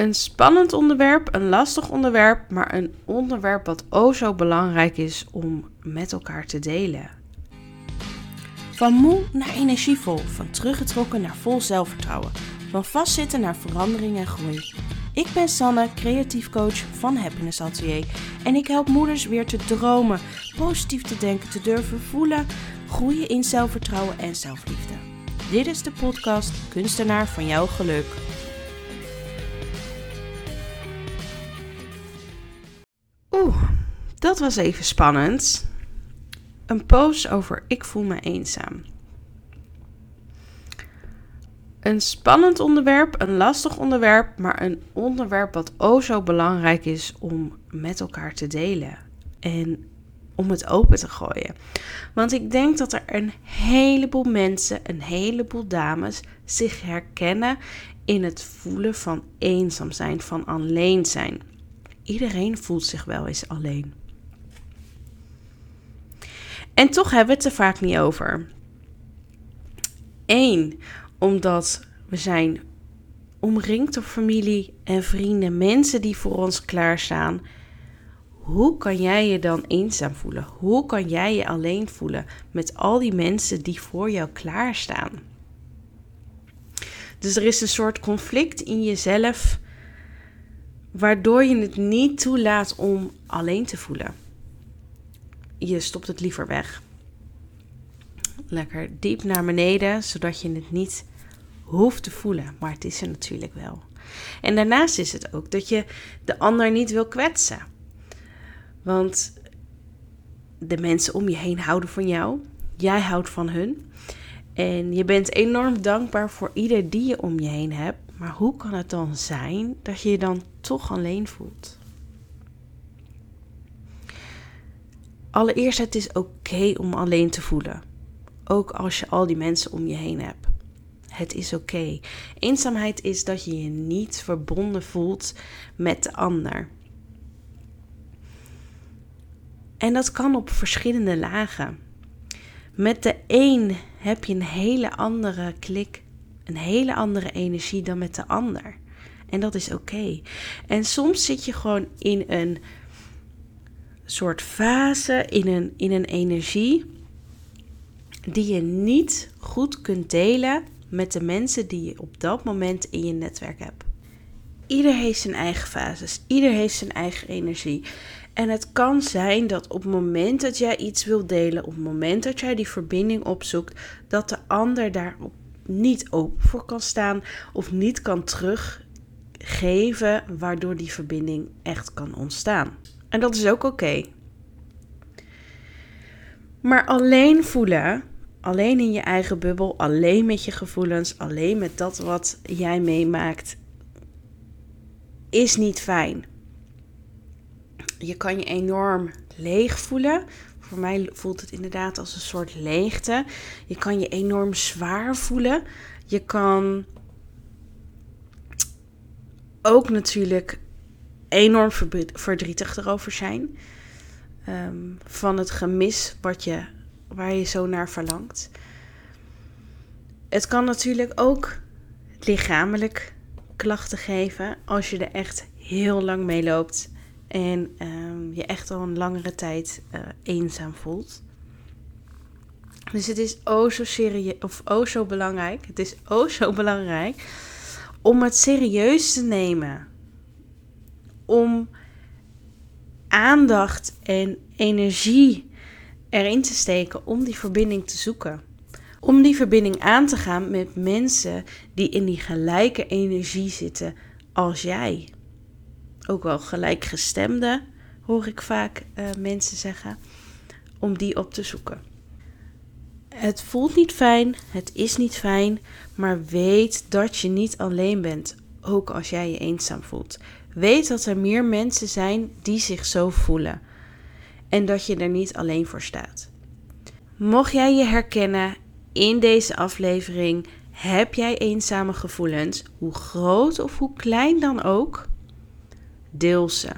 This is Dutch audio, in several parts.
Een spannend onderwerp, een lastig onderwerp, maar een onderwerp wat o zo belangrijk is om met elkaar te delen. Van moe naar energievol, van teruggetrokken naar vol zelfvertrouwen, van vastzitten naar verandering en groei. Ik ben Sanne, creatief coach van Happiness Atelier en ik help moeders weer te dromen, positief te denken, te durven voelen, groeien in zelfvertrouwen en zelfliefde. Dit is de podcast Kunstenaar van jouw geluk. Dat was even spannend. Een post over ik voel me eenzaam. Een spannend onderwerp, een lastig onderwerp, maar een onderwerp wat o zo belangrijk is om met elkaar te delen en om het open te gooien. Want ik denk dat er een heleboel mensen, een heleboel dames zich herkennen in het voelen van eenzaam zijn, van alleen zijn. Iedereen voelt zich wel eens alleen. En toch hebben we het er vaak niet over. Eén, omdat we zijn omringd door familie en vrienden, mensen die voor ons klaarstaan. Hoe kan jij je dan eenzaam voelen? Hoe kan jij je alleen voelen met al die mensen die voor jou klaarstaan? Dus er is een soort conflict in jezelf, waardoor je het niet toelaat om alleen te voelen. Je stopt het liever weg. Lekker diep naar beneden, zodat je het niet hoeft te voelen, maar het is er natuurlijk wel. En daarnaast is het ook dat je de ander niet wil kwetsen. Want de mensen om je heen houden van jou, jij houdt van hun. En je bent enorm dankbaar voor ieder die je om je heen hebt. Maar hoe kan het dan zijn dat je je dan toch alleen voelt? Allereerst, het is oké om alleen te voelen. Ook als je al die mensen om je heen hebt. Het is oké. Eenzaamheid is dat je je niet verbonden voelt met de ander. En dat kan op verschillende lagen. Met de een heb je een hele andere klik, een hele andere energie dan met de ander. En dat is oké. En soms zit je gewoon in een soort fase, in een, in een energie die je niet goed kunt delen met de mensen die je op dat moment in je netwerk hebt. Ieder heeft zijn eigen fases, ieder heeft zijn eigen energie. En het kan zijn dat op het moment dat jij iets wilt delen, op het moment dat jij die verbinding opzoekt, dat de ander daar niet open voor kan staan of niet kan teruggeven, waardoor die verbinding echt kan ontstaan. En dat is ook oké. Maar alleen voelen alleen in je eigen bubbel, alleen met je gevoelens, alleen met dat wat jij meemaakt, is niet fijn. Je kan je enorm leeg voelen. Voor mij voelt het inderdaad als een soort leegte. Je kan je enorm zwaar voelen. Je kan ook natuurlijk enorm verdrietig erover zijn. Ehm, van het gemis wat je waar je zo naar verlangt. Het kan natuurlijk ook lichamelijk klachten geven als je er echt heel lang mee loopt en ehm, je echt al een langere tijd uh, eenzaam voelt. Dus het is oh zo serieus of oh zo belangrijk. Het is oh zo belangrijk om het serieus te nemen. Om aandacht en energie erin te steken om die verbinding te zoeken. Om die verbinding aan te gaan met mensen die in die gelijke energie zitten als jij. Ook wel gelijkgestemde, hoor ik vaak uh, mensen zeggen, om die op te zoeken. Het voelt niet fijn, het is niet fijn, maar weet dat je niet alleen bent, ook als jij je eenzaam voelt. Weet dat er meer mensen zijn die zich zo voelen en dat je er niet alleen voor staat. Mocht jij je herkennen in deze aflevering, heb jij eenzame gevoelens, hoe groot of hoe klein dan ook, deel ze.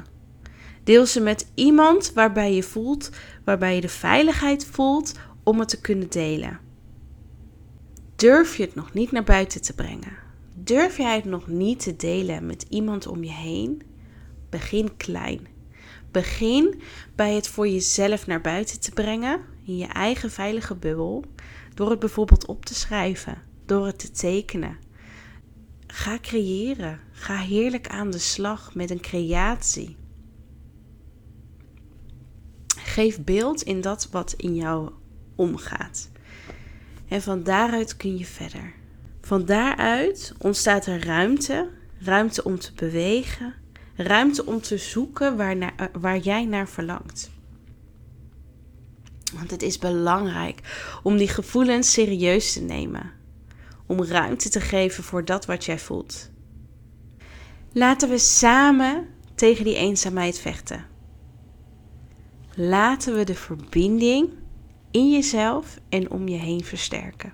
Deel ze met iemand waarbij je voelt, waarbij je de veiligheid voelt om het te kunnen delen. Durf je het nog niet naar buiten te brengen? Durf jij het nog niet te delen met iemand om je heen? Begin klein. Begin bij het voor jezelf naar buiten te brengen, in je eigen veilige bubbel, door het bijvoorbeeld op te schrijven, door het te tekenen. Ga creëren. Ga heerlijk aan de slag met een creatie. Geef beeld in dat wat in jou omgaat. En van daaruit kun je verder. Van daaruit ontstaat er ruimte, ruimte om te bewegen, ruimte om te zoeken waar, naar, waar jij naar verlangt. Want het is belangrijk om die gevoelens serieus te nemen. Om ruimte te geven voor dat wat jij voelt. Laten we samen tegen die eenzaamheid vechten. Laten we de verbinding in jezelf en om je heen versterken.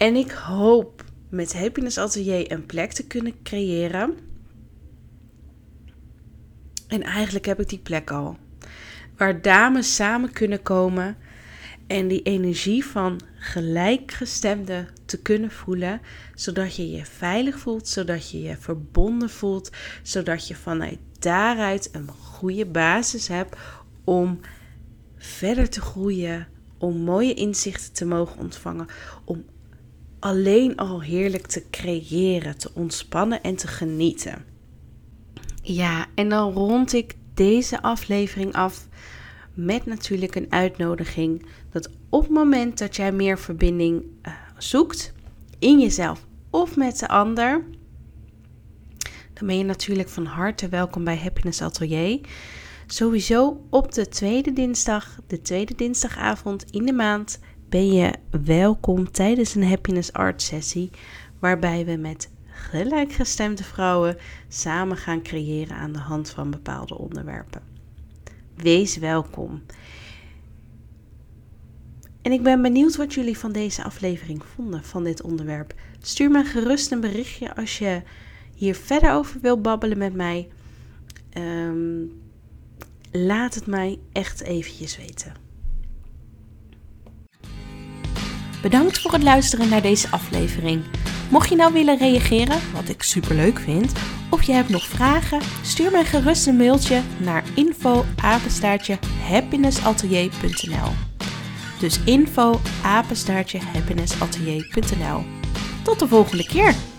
En ik hoop met Happiness Atelier een plek te kunnen creëren. En eigenlijk heb ik die plek al. Waar dames samen kunnen komen en die energie van gelijkgestemden te kunnen voelen, zodat je je veilig voelt, zodat je je verbonden voelt, zodat je vanuit daaruit een goede basis hebt om verder te groeien, om mooie inzichten te mogen ontvangen, om alleen al heerlijk te creëren, te ontspannen en te genieten. Ja, en dan rond ik deze aflevering af met natuurlijk een uitnodiging dat op het moment dat jij meer verbinding uh, zoekt in jezelf of met de ander, dan ben je natuurlijk van harte welkom bij Happiness Atelier. Sowieso op de tweede dinsdag, de tweede dinsdagavond in de maand, ben je welkom tijdens een Happiness Art sessie, waarbij we met gelijkgestemde vrouwen samen gaan creëren aan de hand van bepaalde onderwerpen. Wees welkom. En ik ben benieuwd wat jullie van deze aflevering vonden, van dit onderwerp. Stuur me gerust een berichtje als je hier verder over wil babbelen met mij. Ehm, laat het mij echt eventjes weten. Bedankt voor het luisteren naar deze aflevering. Mocht je nou willen reageren, wat ik super leuk vind, of je hebt nog vragen, stuur mij gerust een mailtje naar info happinessatelier.nl. Dus info happinessatelier.nl. Tot de volgende keer!